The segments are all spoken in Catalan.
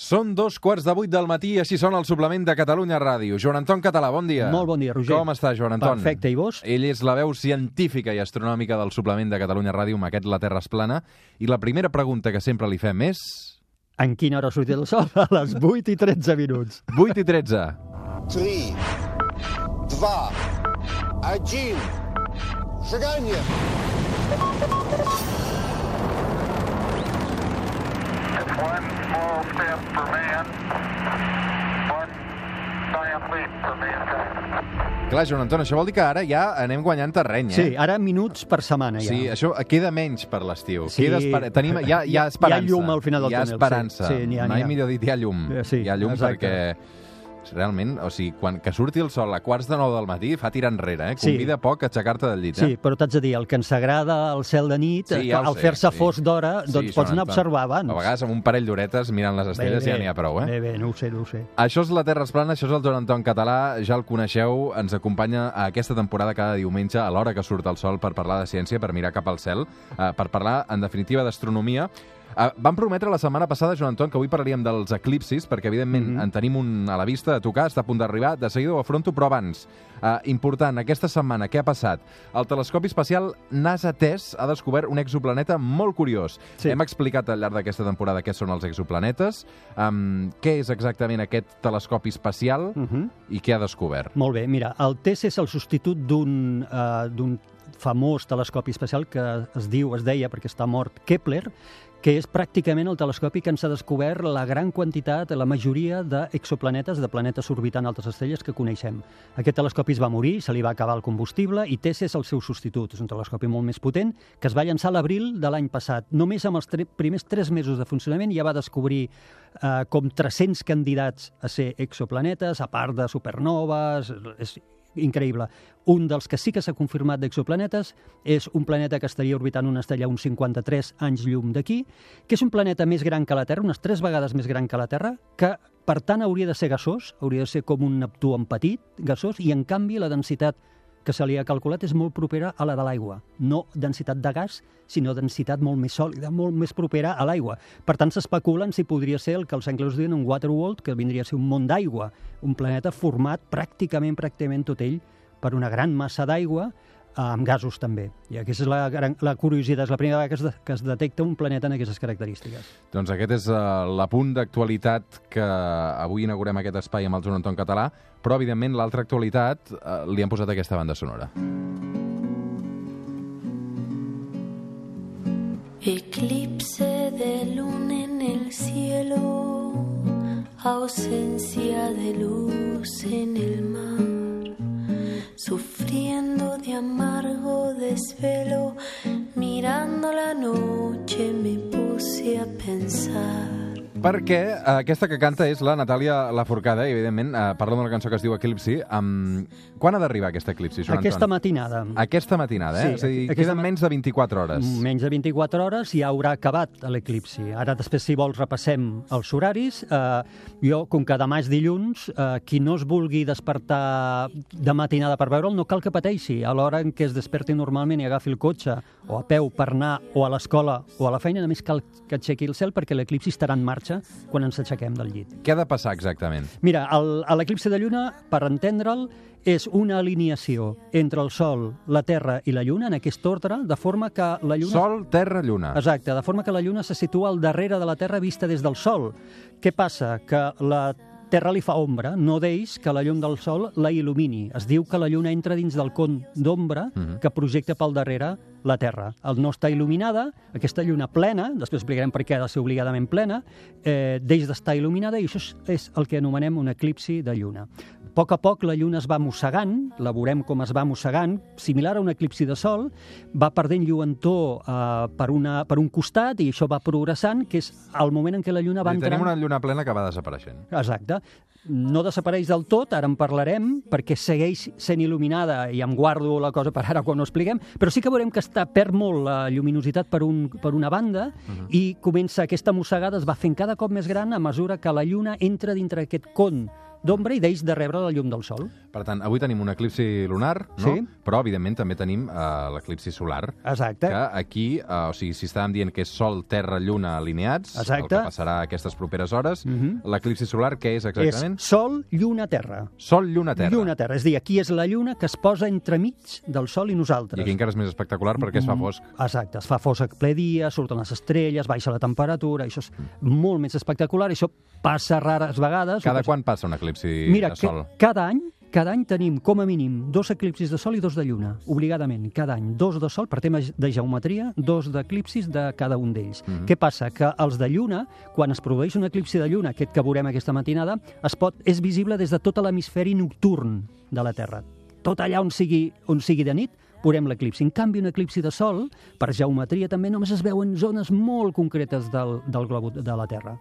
Són dos quarts de vuit del matí i així són el suplement de Catalunya Ràdio. Joan Anton Català, bon dia. Molt bon dia, Roger. Com està, Joan Anton? Perfecte, i vos? Ell és la veu científica i astronòmica del suplement de Catalunya Ràdio amb aquest La Terra es plana. I la primera pregunta que sempre li fem és... En quina hora surt el sol? A les 8 i 13 minuts. 8 i 13. 3, 2, 1, seganya! It's one small step for man, one giant leap for mankind. Clar, Joan Anton, això vol dir que ara ja anem guanyant terreny, eh? Sí, ara minuts per setmana ja. Sí, això queda menys per l'estiu. Sí. Queda esper... Tenim, hi, ha, hi ha esperança. Hi ha llum al final del hi ha túnel, esperança. sí. Sí, ha, Mai ha. millor dit, hi ha llum. Sí, hi ha llum exacte. perquè realment, o sigui, quan que surti el sol a quarts de nou del matí fa tirar enrere, eh? Sí. Convida poc a aixecar-te del llit, Sí, eh? però t'haig de dir, el que ens agrada el cel de nit, Sí, ja al fer-se sí. fosc d'hora, doncs Sí, pots anar a observar abans. A vegades amb un parell d'horetes mirant les estrelles ja n'hi ha prou, eh? Bé, bé, no ho sé, no ho sé. Això és la Terra es plana, això és el Joan Anton Català, ja el coneixeu, ens acompanya a aquesta temporada cada diumenge a l'hora que surt el sol per parlar de ciència, per mirar cap al cel, eh, per parlar, en definitiva, d'astronomia. Eh, vam prometre la setmana passada, Joan Anton, que avui parlaríem dels eclipsis, perquè, evidentment, Mhm. en tenim un a la vista a tocar, està a punt d'arribar, de seguida ho afronto, però abans, eh, important, aquesta setmana, què ha passat? El telescopi espacial NASA-TESS ha descobert un exoplaneta molt curiós. Sí. Hem explicat al llarg d'aquesta temporada què són els exoplanetes, um, què és exactament aquest telescopi espacial Uh -huh. i què ha descobert. Molt bé, mira, el TESS és el substitut d'un uh, famós telescopi espacial que es diu, es deia, perquè està mort, Kepler, que és pràcticament el telescopi que ens ha descobert la gran quantitat, la majoria d'exoplanetes, de planetes orbitant altres estrelles que coneixem. Aquest telescopi es va morir, se li va acabar el combustible i TESS és el seu substitut. És un telescopi molt més potent que es va llançar l'abril de l'any passat. Només amb els tre primers tres mesos de funcionament ja va descobrir eh, com 300 candidats a ser exoplanetes, a part de supernoves, és increïble. Un dels que sí que s'ha confirmat d'exoplanetes és un planeta que estaria orbitant una estrella uns 53 anys llum d'aquí, que és un planeta més gran que la Terra, unes tres vegades més gran que la Terra, que per tant hauria de ser gasós, hauria de ser com un Neptú en petit, gasós, i en canvi la densitat que se li ha calculat és molt propera a la de l'aigua. No densitat de gas, sinó densitat molt més sòlida, molt més propera a l'aigua. Per tant, s'especulen si podria ser el que els anglesos diuen un waterworld, que vindria a ser un món d'aigua, un planeta format pràcticament, pràcticament tot ell per una gran massa d'aigua, amb gasos també. I aquesta és la, gran, la curiositat, és la primera vegada que es, de, que es detecta un planeta amb aquestes característiques. Doncs aquest és uh, l'apunt d'actualitat que avui inaugurem aquest espai amb el Joan Anton Català, però, evidentment, l'altra actualitat uh, li han posat aquesta banda sonora. Eclipse de luna en el cielo, ausencia de luz en el mar, sufriendo de amargo desvelo, mirando la noche me puse a pensar. Perquè uh, aquesta que canta és la Natàlia Laforcada, i, evidentment, uh, parla d'una cançó que es diu Eclipsi. Um, quan ha d'arribar aquesta eclipsi, Joan Aquesta Anton? matinada, Aquesta matinada, eh? Sí, és a dir, queden ma- menys de 24 hores. menys de 24 hores ja haurà acabat l'eclipsi. Ara després, si vols, repassem els horaris. Eh, jo, com que demà és dilluns, eh, qui no es vulgui despertar de matinada per veure'l, no cal que pateixi. A l'hora en què es desperti normalment i agafi el cotxe o a peu per anar o a l'escola o a la feina, només cal que aixequi el cel perquè l'eclipsi estarà en marxa quan ens aixequem del llit. Què ha de passar exactament? Mira, l'eclipsi de lluna, per entendre'l, és una alineació entre el Sol, la Terra i la Lluna, en aquest ordre, de forma que la Lluna... Sol, terra, lluna. Exacte, de forma que la Lluna se situa al darrere de la Terra vista des del Sol. Què passa? Que la Terra li fa ombra, no deix que la llum del Sol la il·lumini. Es diu que la Lluna entra dins del con d'ombra que projecta pel darrere la Terra. El no està il·luminada, aquesta lluna plena, després explicarem per què ha de ser obligadament plena, eh, deix d'estar il·luminada i això és, és el que anomenem un eclipsi de lluna. A poc a poc la lluna es va mossegant, la veurem com es va mossegant, similar a un eclipsi de sol, va perdent lluentor eh, per, una, per un costat i això va progressant, que és el moment en què la lluna va I entrant... Tenim una lluna plena que va desapareixent. Exacte. No desapareix del tot, ara en parlarem, perquè segueix sent il·luminada i em guardo la cosa per ara quan ho expliquem, però sí que veurem que està perd molt la lluminositat per, un, per una banda i comença aquesta mossegada, es va fent cada cop més gran a mesura que la lluna entra dintre aquest con d'ombra i deix de rebre la llum del sol. Per tant, avui tenim un eclipsi lunar, no? Sí. Però, evidentment, també tenim uh, l'eclipsi solar. Exacte. Que aquí, uh, o sigui, si estàvem dient que és Sol, Terra, Lluna alineats, Exacte. el que passarà aquestes properes hores, Mhm. l'eclipsi solar què és exactament? És Sol, Lluna, Terra. Sol, Lluna, Terra. Lluna, Terra. És dir, aquí és la Lluna que es posa entremig del Sol i nosaltres. I aquí encara és més espectacular perquè es fa Mm, fosc. Exacte, es fa fosc ple dia, surten les estrelles, baixa la temperatura, això és molt més espectacular, això passa rares vegades. Cada quan passa un eclipsi Mira, de que, Sol? cada any cada any tenim, com a mínim, dos eclipsis de Sol i dos de Lluna, obligadament, cada any. Dos de Sol, per temes de geometria, dos d'eclipsis de cada un d'ells. Mhm. Què passa? Que els de Lluna, quan es produeix un eclipsi de Lluna, aquest que veurem aquesta matinada, es pot, és visible des de tot l'hemisferi nocturn de la Terra. Tot allà on sigui, on sigui de nit, veurem l'eclipsi. En canvi, un eclipsi de Sol, per geometria també, només es veu en zones molt concretes del, del globo de la Terra.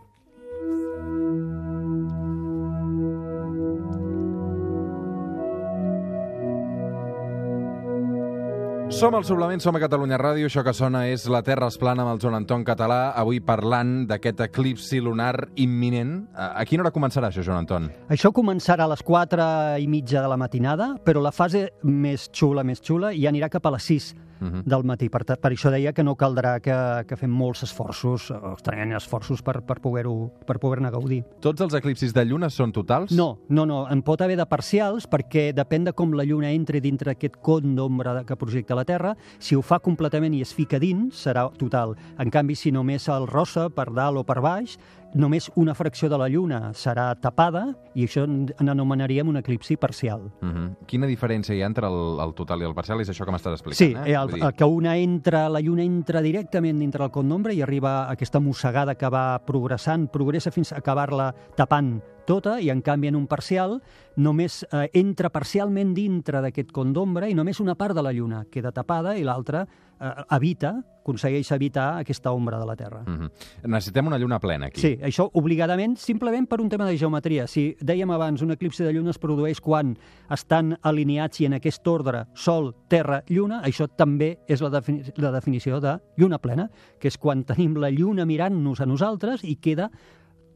Som al Suplement, som a Catalunya Ràdio, això que sona és La Terra es plana amb el Joan Anton Català, avui parlant d'aquest eclipsi lunar imminent. A quina hora començarà això, Joan Anton? Això començarà a les 4 i mitja de la matinada, però la fase més xula, més xula, ja anirà cap a les 6 Mhm. del matí. Per, per això deia que no caldrà que, que fem molts esforços, o extremen esforços per, per poder-ho per poder-ne gaudir. Tots els eclipsis de lluna són totals? No, no, no, en pot haver de parcials perquè depèn de com la Lluna entri dintre aquest con d'ombra que projecta la Terra. Si ho fa completament i es fica dins, serà total. En canvi, si només el rossa per dalt o per baix, només una fracció de la Lluna serà tapada i això en- n'anomenaríem un eclipsi parcial. Mhm. Quina diferència hi ha entre el, el total i el parcial? És això que m'estàs explicant, Sí, eh? el, Vull dir, el que una entra, la lluna entra directament dintre del con d'ombra i arriba a aquesta mossegada que va progressant, progressa fins a acabar-la tapant tota, i en canvi en un parcial només eh, entra parcialment dintre d'aquest con d'ombra i només una part de la lluna queda tapada i l'altra eh, evita, aconsegueix evitar aquesta ombra de la Terra. Mhm. Necessitem una lluna plena, aquí. Sí, això obligadament, simplement per un tema de geometria. Si dèiem abans, un eclipsi de lluna es produeix quan estan alineats i en aquest ordre Sol, Terra, Lluna, això també és la, defini la definició de lluna plena, que és quan tenim la lluna mirant-nos a nosaltres i queda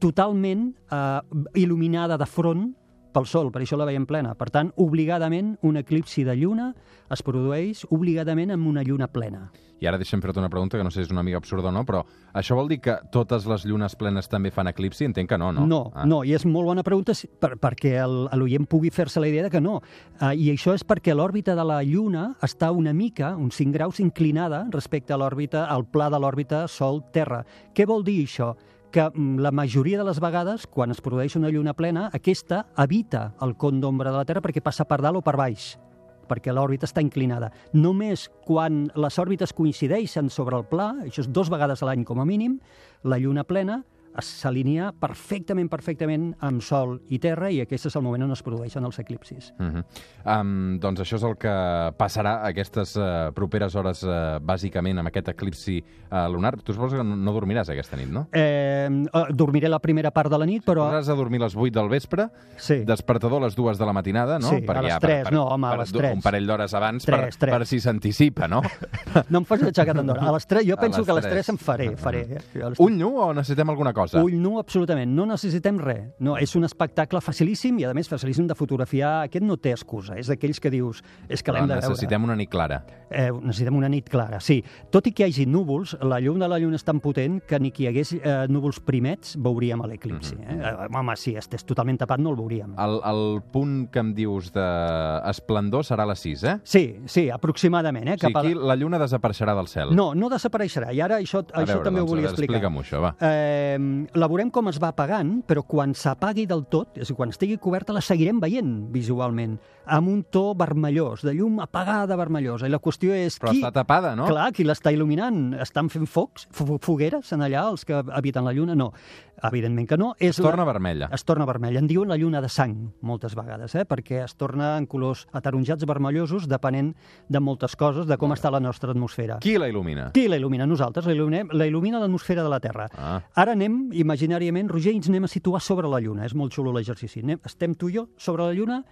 totalment eh, il·luminada de front pel Sol, per això la veiem plena. Per tant, obligadament, un eclipsi de lluna es produeix obligadament amb una lluna plena. I ara deixa'm fer-te una pregunta que no sé si és una mica absurda o no, però això vol dir que totes les llunes plenes també fan eclipsi? Entenc que no, no? No, Ah. no, i és molt bona pregunta si- per, perquè l'oient pugui fer-se la idea de que no. Uh, I això és perquè l'òrbita de la Lluna està una mica, uns 5 graus, inclinada respecte a l'òrbita, al pla de l'òrbita Sol-Terra. Què vol dir això? Que mm, la majoria de les vegades, quan es produeix una lluna plena, aquesta evita el con d'ombra de la Terra perquè passa per dalt o per baix perquè l'òrbita està inclinada. Només quan les òrbites coincideixen sobre el pla, això és dos vegades a l'any com a mínim, la lluna plena s'alinea perfectament, perfectament amb Sol i Terra i aquest és el moment on es produeixen els eclipsis. Uh -huh. um, doncs això és el que passarà aquestes uh, properes hores, uh, bàsicament, amb aquest eclipsi uh, lunar. Tu suposo que no, dormiràs aquesta nit, no? Eh, eh, dormiré la primera part de la nit, però... Has de dormir a les 8 del vespre, Sí. despertador a les 2 de la matinada, no? Sí, a les ja, tres, no, home, a per les du- tres. Un parell d'hores abans Tres, per, tres. per si s'anticipa, no? No em facis aixecar tant d'hora. A les 3, jo A penso les que a les tres. 3 em faré. faré? A les Ull nu o necessitem alguna cosa? Ull nu, absolutament. No necessitem res. No, és un espectacle facilíssim i, a més, facilíssim de fotografiar. Aquest no té excusa. És d'aquells que dius, és que l'hem de veure. necessitem una nit clara. Eh, necessitem una nit clara, sí. Tot i que hi hagi núvols, la llum de la lluna és tan potent que ni que hi hagués eh, núvols primets veuríem l'eclipsi. Mhm. Eh? Eh, home, si estés totalment tapat no el veuríem. El, el punt que em dius d'esplendor serà a les 6, eh? Sí, sí, aproximadament. Eh? O sigui, aquí la lluna desapareixerà del cel. No, no desapareixerà. I ara això, A això veure, també doncs, ho volia a explicar. Explica'm això, va. Eh, la veurem com es va apagant, però quan s'apagui del tot, és a dir, quan estigui coberta, la seguirem veient visualment, amb un to vermellós, de llum apagada vermellosa. I la qüestió és... Però qui... està tapada, no? Clar, qui l'està il·luminant? Estan fent focs, fo- fogueres en allà, els que habiten la Lluna? No, evidentment que no. És Es torna vermella. Es torna vermella. En diuen la lluna de sang, moltes vegades, eh? perquè es torna en colors ataronjats vermellosos, depenent de moltes coses, de com està la nostra atmosfera. Qui la il·lumina? Qui la il·lumina? Nosaltres. La il·luminem- la il·lumina l'atmosfera de la Terra. Ah. Ara anem, imaginàriament, Roger, ens anem a situar sobre la Lluna. És molt xulo l'exercici. Estem tu i jo sobre la Lluna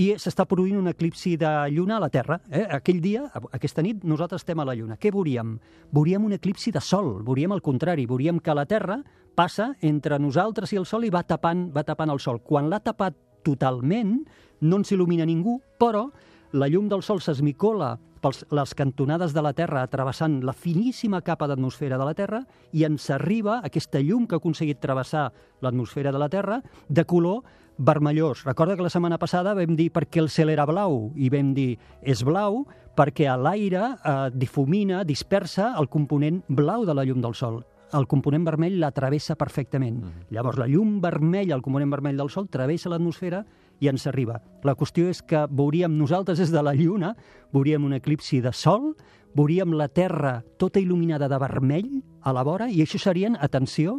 i s'està produint un eclipsi de lluna a la Terra. Eh? Aquell dia, aquesta nit, nosaltres estem a la Lluna. Què veuríem? Veuríem un eclipsi de Sol, veuríem el contrari, veuríem que la Terra passa entre nosaltres i el Sol i va tapant, va tapant el Sol. Quan l'ha tapat totalment, no ens il·lumina ningú, però la llum del sol s'esmicola per les cantonades de la Terra travessant la finíssima capa d'atmosfera de la Terra i ens arriba aquesta llum que ha aconseguit travessar l'atmosfera de la Terra de color vermellós. Recorda que la setmana passada vam dir per què el cel era blau i vam dir és blau perquè a l'aire eh, difumina, dispersa el component blau de la llum del sol. El component vermell la travessa perfectament. Mm. Llavors, la llum vermella, el component vermell del sol, travessa l'atmosfera i ens arriba. La qüestió és que veuríem nosaltres des de la Lluna, veuríem un eclipsi de sol, veuríem la Terra tota il·luminada de vermell a la vora, i això serien, atenció,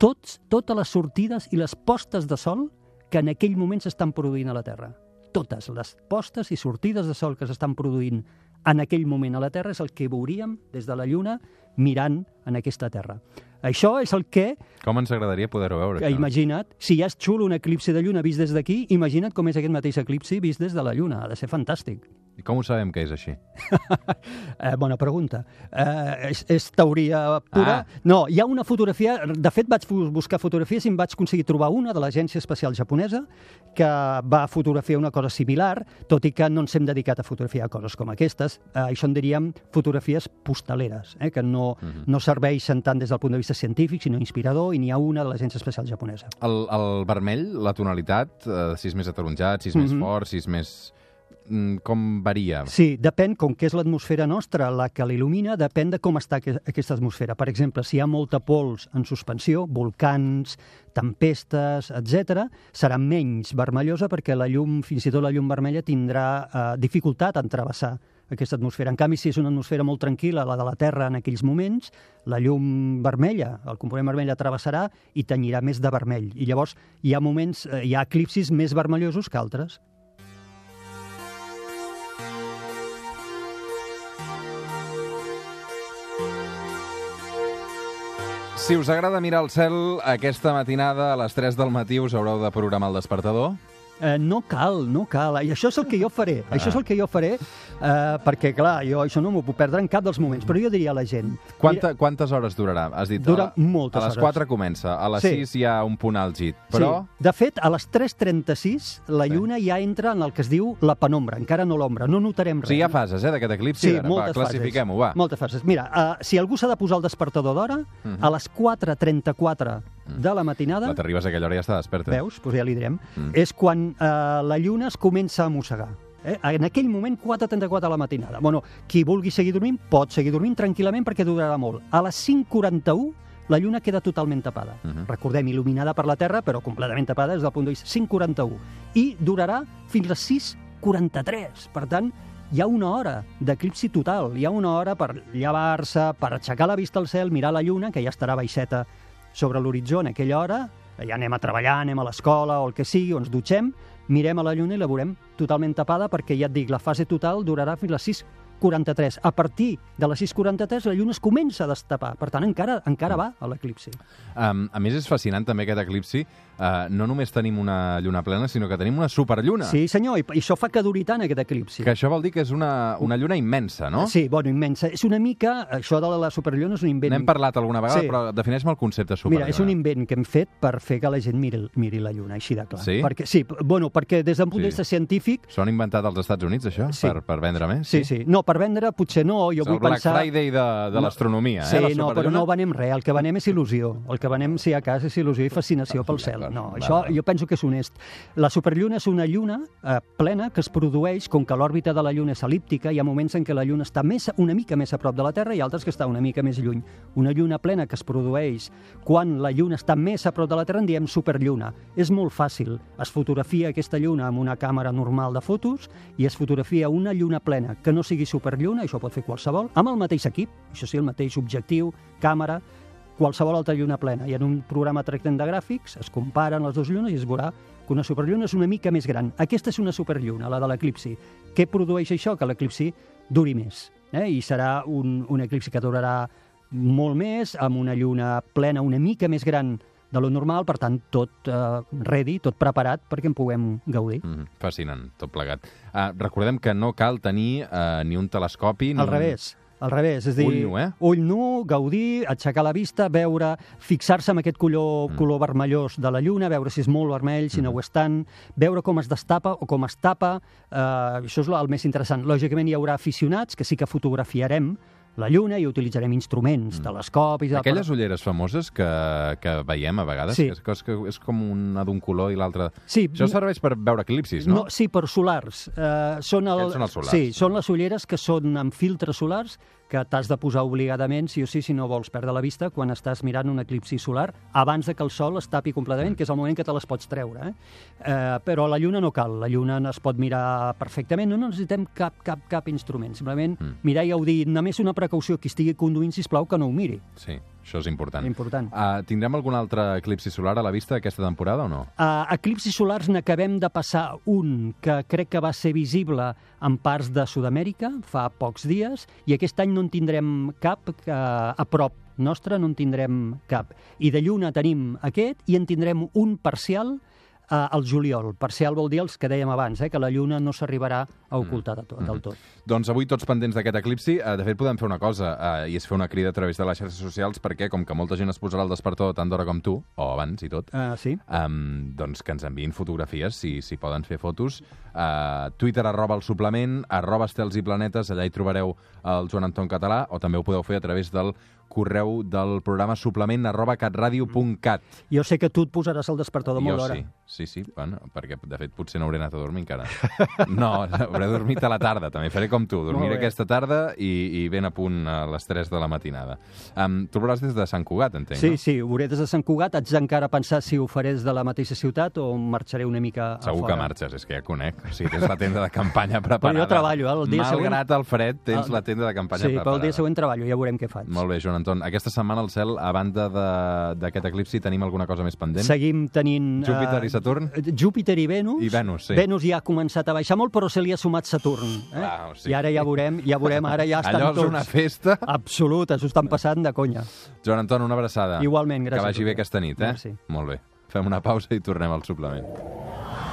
tots, totes les sortides i les postes de sol que en aquell moment s'estan produint a la Terra. Totes les postes i sortides de sol que s'estan produint en aquell moment a la Terra és el que veuríem des de la Lluna mirant en aquesta Terra. Això és el que, Com ens agradaria poder-ho veure, això? imagina't, si ja és xulo un eclipsi de Lluna vist des d'aquí, imagina't com és aquest mateix eclipsi vist des de la Lluna. Ha de ser fantàstic. I com ho sabem que és així? Eh, bona pregunta. Eh, és, és teoria pura? Ah. No, hi ha una fotografia... De fet, vaig buscar fotografies i em vaig aconseguir trobar una de l'Agència Espacial Japonesa que va fotografiar una cosa similar, tot i que no ens hem dedicat a fotografiar coses com aquestes. Eh, això en diríem fotografies postaleres, eh, que no, no serveixen tant des del punt de vista científic, sinó inspirador, i n'hi ha una de l'Agència Espacial Japonesa. El, el vermell, la tonalitat, eh, si és més ataronjat, si és més Mhm. fort, si és més... mm, Com varia? Sí, depèn, com que és l'atmosfera nostra la que l'il·lumina, depèn de com està que- aquesta atmosfera. Per exemple, si hi ha molta pols en suspensió, volcans, tempestes, etc, serà menys vermellosa perquè la llum, fins i tot la llum vermella, tindrà eh, dificultat en travessar aquesta atmosfera. En canvi, si és una atmosfera molt tranquil·la, la de la Terra en aquells moments, la llum vermella, el component vermell travessarà i tenyirà més de vermell. I llavors hi ha moments, eh, hi ha eclipsis més vermellosos que altres. Si us agrada mirar el cel, aquesta matinada a les 3 del matí us haureu de programar el despertador. Eh, no cal, no cal. I això és el que jo faré. Ah. Això és el que jo faré, eh, perquè, clar, jo això no m'ho puc perdre en cap dels moments. Però jo diria a la gent... Quanta, quantes hores durarà? Has dit, Dura a, moltes A les hores. 4 comença, a les Sí. 6 hi ha un punt àlgid. Però... Sí. De fet, a les 3.36 la lluna ja entra en el que es diu la penombra, encara no l'ombra. No notarem res. sigui, hi ha fases, eh, d'aquest eclipsi. Sí, Ara, moltes va, classifiquem-ho, va. Moltes fases. Mira, uh, si algú s'ha de posar el despertador d'hora, Mhm. a les 4.34 de la matinada, La t'arribes a aquella hora ja està desperta. veus, doncs ja li direm, Mm. és quan uh, la lluna es comença a mossegar. Eh? En aquell moment, 4.34 a la matinada. Bueno, qui vulgui seguir dormint, pot seguir dormint tranquil·lament perquè durarà molt. A les 5.41 la lluna queda totalment tapada. Mhm. Recordem, il·luminada per la Terra, però completament tapada des del punt de vista 5.41. I durarà fins les 6.43. Per tant, hi ha una hora d'eclipsi total. Hi ha una hora per llevar-se, per aixecar la vista al cel, mirar la lluna, que ja estarà baixeta sobre l'horitzó en aquella hora, ja anem a treballar, anem a l'escola o el que sigui, o ens dutxem, mirem a la lluna i la veurem totalment tapada perquè, ja et dic, la fase total durarà fins a les 6.43. A partir de les 6.43 la lluna es comença a destapar. Per tant, encara encara va a l'eclipsi. Um, a més, és fascinant també aquest eclipsi. Uh, no només tenim una lluna plena, sinó que tenim una superlluna. Sí, senyor, i, i això fa que duri tant aquest eclipsi. Que això vol dir que és una, una lluna immensa, no? Sí, bueno, immensa. És una mica... Això de la superlluna és un invent... N'hem parlat alguna vegada, Sí. però defineix-me el concepte superlluna. Mira, és un invent que hem fet per fer que la gent miri, miri la lluna, així de clar. Sí? Perquè, sí, bueno, perquè des d'un punt Sí. de vista científic... S'ho han inventat als Estats Units, això? Sí. Per, per vendre més? Sí, sí. No, per vendre potser no, jo És vull el Black pensar... Friday de, de No. l'astronomia, Sí, eh? la no, però no venem res. El que venem és il·lusió. El que venem, si a cas, és il·lusió i fascinació pel cel. No, això jo penso que és honest. La superlluna és una lluna eh, plena que es produeix, com que l'òrbita de la lluna és el·líptica, hi ha moments en què la lluna està més, una mica més a prop de la Terra i altres que està una mica més lluny. Una lluna plena que es produeix quan la lluna està més a prop de la Terra en diem superlluna. És molt fàcil. Es fotografia aquesta lluna amb una càmera normal de fotos i es fotografia una lluna plena que no sigui superlluna, això ho pot fer qualsevol, amb el mateix equip, això sí, el mateix objectiu, càmera, qualsevol altra lluna plena. I en un programa tractant de gràfics es comparen les dues llunes i es veurà que una superlluna és una mica més gran. Aquesta és una superlluna, la de l'eclipsi. Què produeix això? Que l'eclipsi duri més. Eh? I serà un, un eclipsi que durarà molt més, amb una lluna plena una mica més gran de lo normal, per tant, tot eh, ready, tot preparat perquè en puguem gaudir. Mm, fascinant, tot plegat. Uh, recordem que no cal tenir uh, ni un telescopi... Ni Al un... revés. Al revés, és a dir, Ull nu, eh? ull nu, gaudir, aixecar la vista, veure, fixar-se en aquest color, Mm. color vermellós de la lluna, veure si és molt vermell, si no ho és tant, veure com es destapa o com es tapa, eh, això és el més interessant. Lògicament hi haurà aficionats que sí que fotografiarem la lluna i utilitzarem instruments, telescopis... Mm. Aquelles ulleres famoses que, que veiem a vegades, Sí. que, és, que és, com una d'un color i l'altra... Sí, Això serveix per veure eclipsis, no? No, sí, per solars. Uh, són, el, són els solars. Sí, són les ulleres que són amb filtres solars que t'has de posar obligadament, sí o sí, si no vols perdre la vista, quan estàs mirant un eclipsi solar, abans de que el sol es tapi completament, que és el moment que te les pots treure. Eh? Uh, però la lluna no cal, la lluna es pot mirar perfectament, no necessitem cap, cap, cap instrument, simplement Mm. mirar i gaudir. Només una precaució, qui estigui conduint, sisplau, que no ho miri. Sí, això és important. Important. Uh, tindrem algun altre eclipsi solar a la vista aquesta temporada o no? Uh, eclipsis solars n'acabem de passar un que crec que va ser visible en parts de Sud-amèrica fa pocs dies i aquest any no en tindrem cap que a prop nostre no en tindrem cap. I de lluna tenim aquest i en tindrem un parcial eh, al juliol. Parcial vol dir els que dèiem abans, eh, que la lluna no s'arribarà a ocultar de tot, del tot. Doncs avui tots pendents d'aquest eclipsi. Uh, de fet, podem fer una cosa, uh, i és fer una crida a través de les xarxes socials, perquè com que molta gent es posarà al despertador tant d'hora com tu, o abans i tot, Uh, sí? um, doncs que ens enviïn fotografies, si, si poden fer fotos. Uh, Twitter, arroba el suplement, arroba estels i planetes, allà hi trobareu el Joan Anton Català, o també ho podeu fer a través del correu del programa suplement arroba catradio.cat. Jo sé que tu et posaràs al despertador molt Jo d'hora. sí, sí, sí, bueno, perquè de fet potser no hauré anat a dormir encara. No, hauré dormit a la tarda, també faré com tu, dormiré aquesta tarda i, i ben a punt a les 3 de la matinada. Um, tu veuràs des de Sant Cugat, entenc, Sí, no? sí, ho veuré des de Sant Cugat. Haig d'encara pensar si ho faré de la mateixa ciutat o marxaré una mica a Segur fora. que marxes, és que ja conec. O sigui, tens la tenda de campanya preparada. Però jo treballo, eh, el dia següent- Malgrat el fred, tens El- la tenda de campanya Sí, preparada. però el dia següent treballo, ja veurem què faig. Molt bé, Joan Anton. Aquesta setmana al cel, a banda de- d'aquest eclipsi, tenim alguna cosa més pendent? Seguim tenint... Júpiter eh, i Saturn? Júpiter i Venus. I Venus, sí. Venus ja ha començat a baixar molt, però se li ha sumat Saturn. Eh? O sigui- I ara ja veurem, ja veurem, ara ja estan Allò és tots... una festa. Absoluta, s'ho estan passant de conya. Joan Anton, una abraçada. Igualment, gràcies Que vagi bé aquesta nit, eh? Merci. Molt bé. Fem una pausa i tornem al suplement.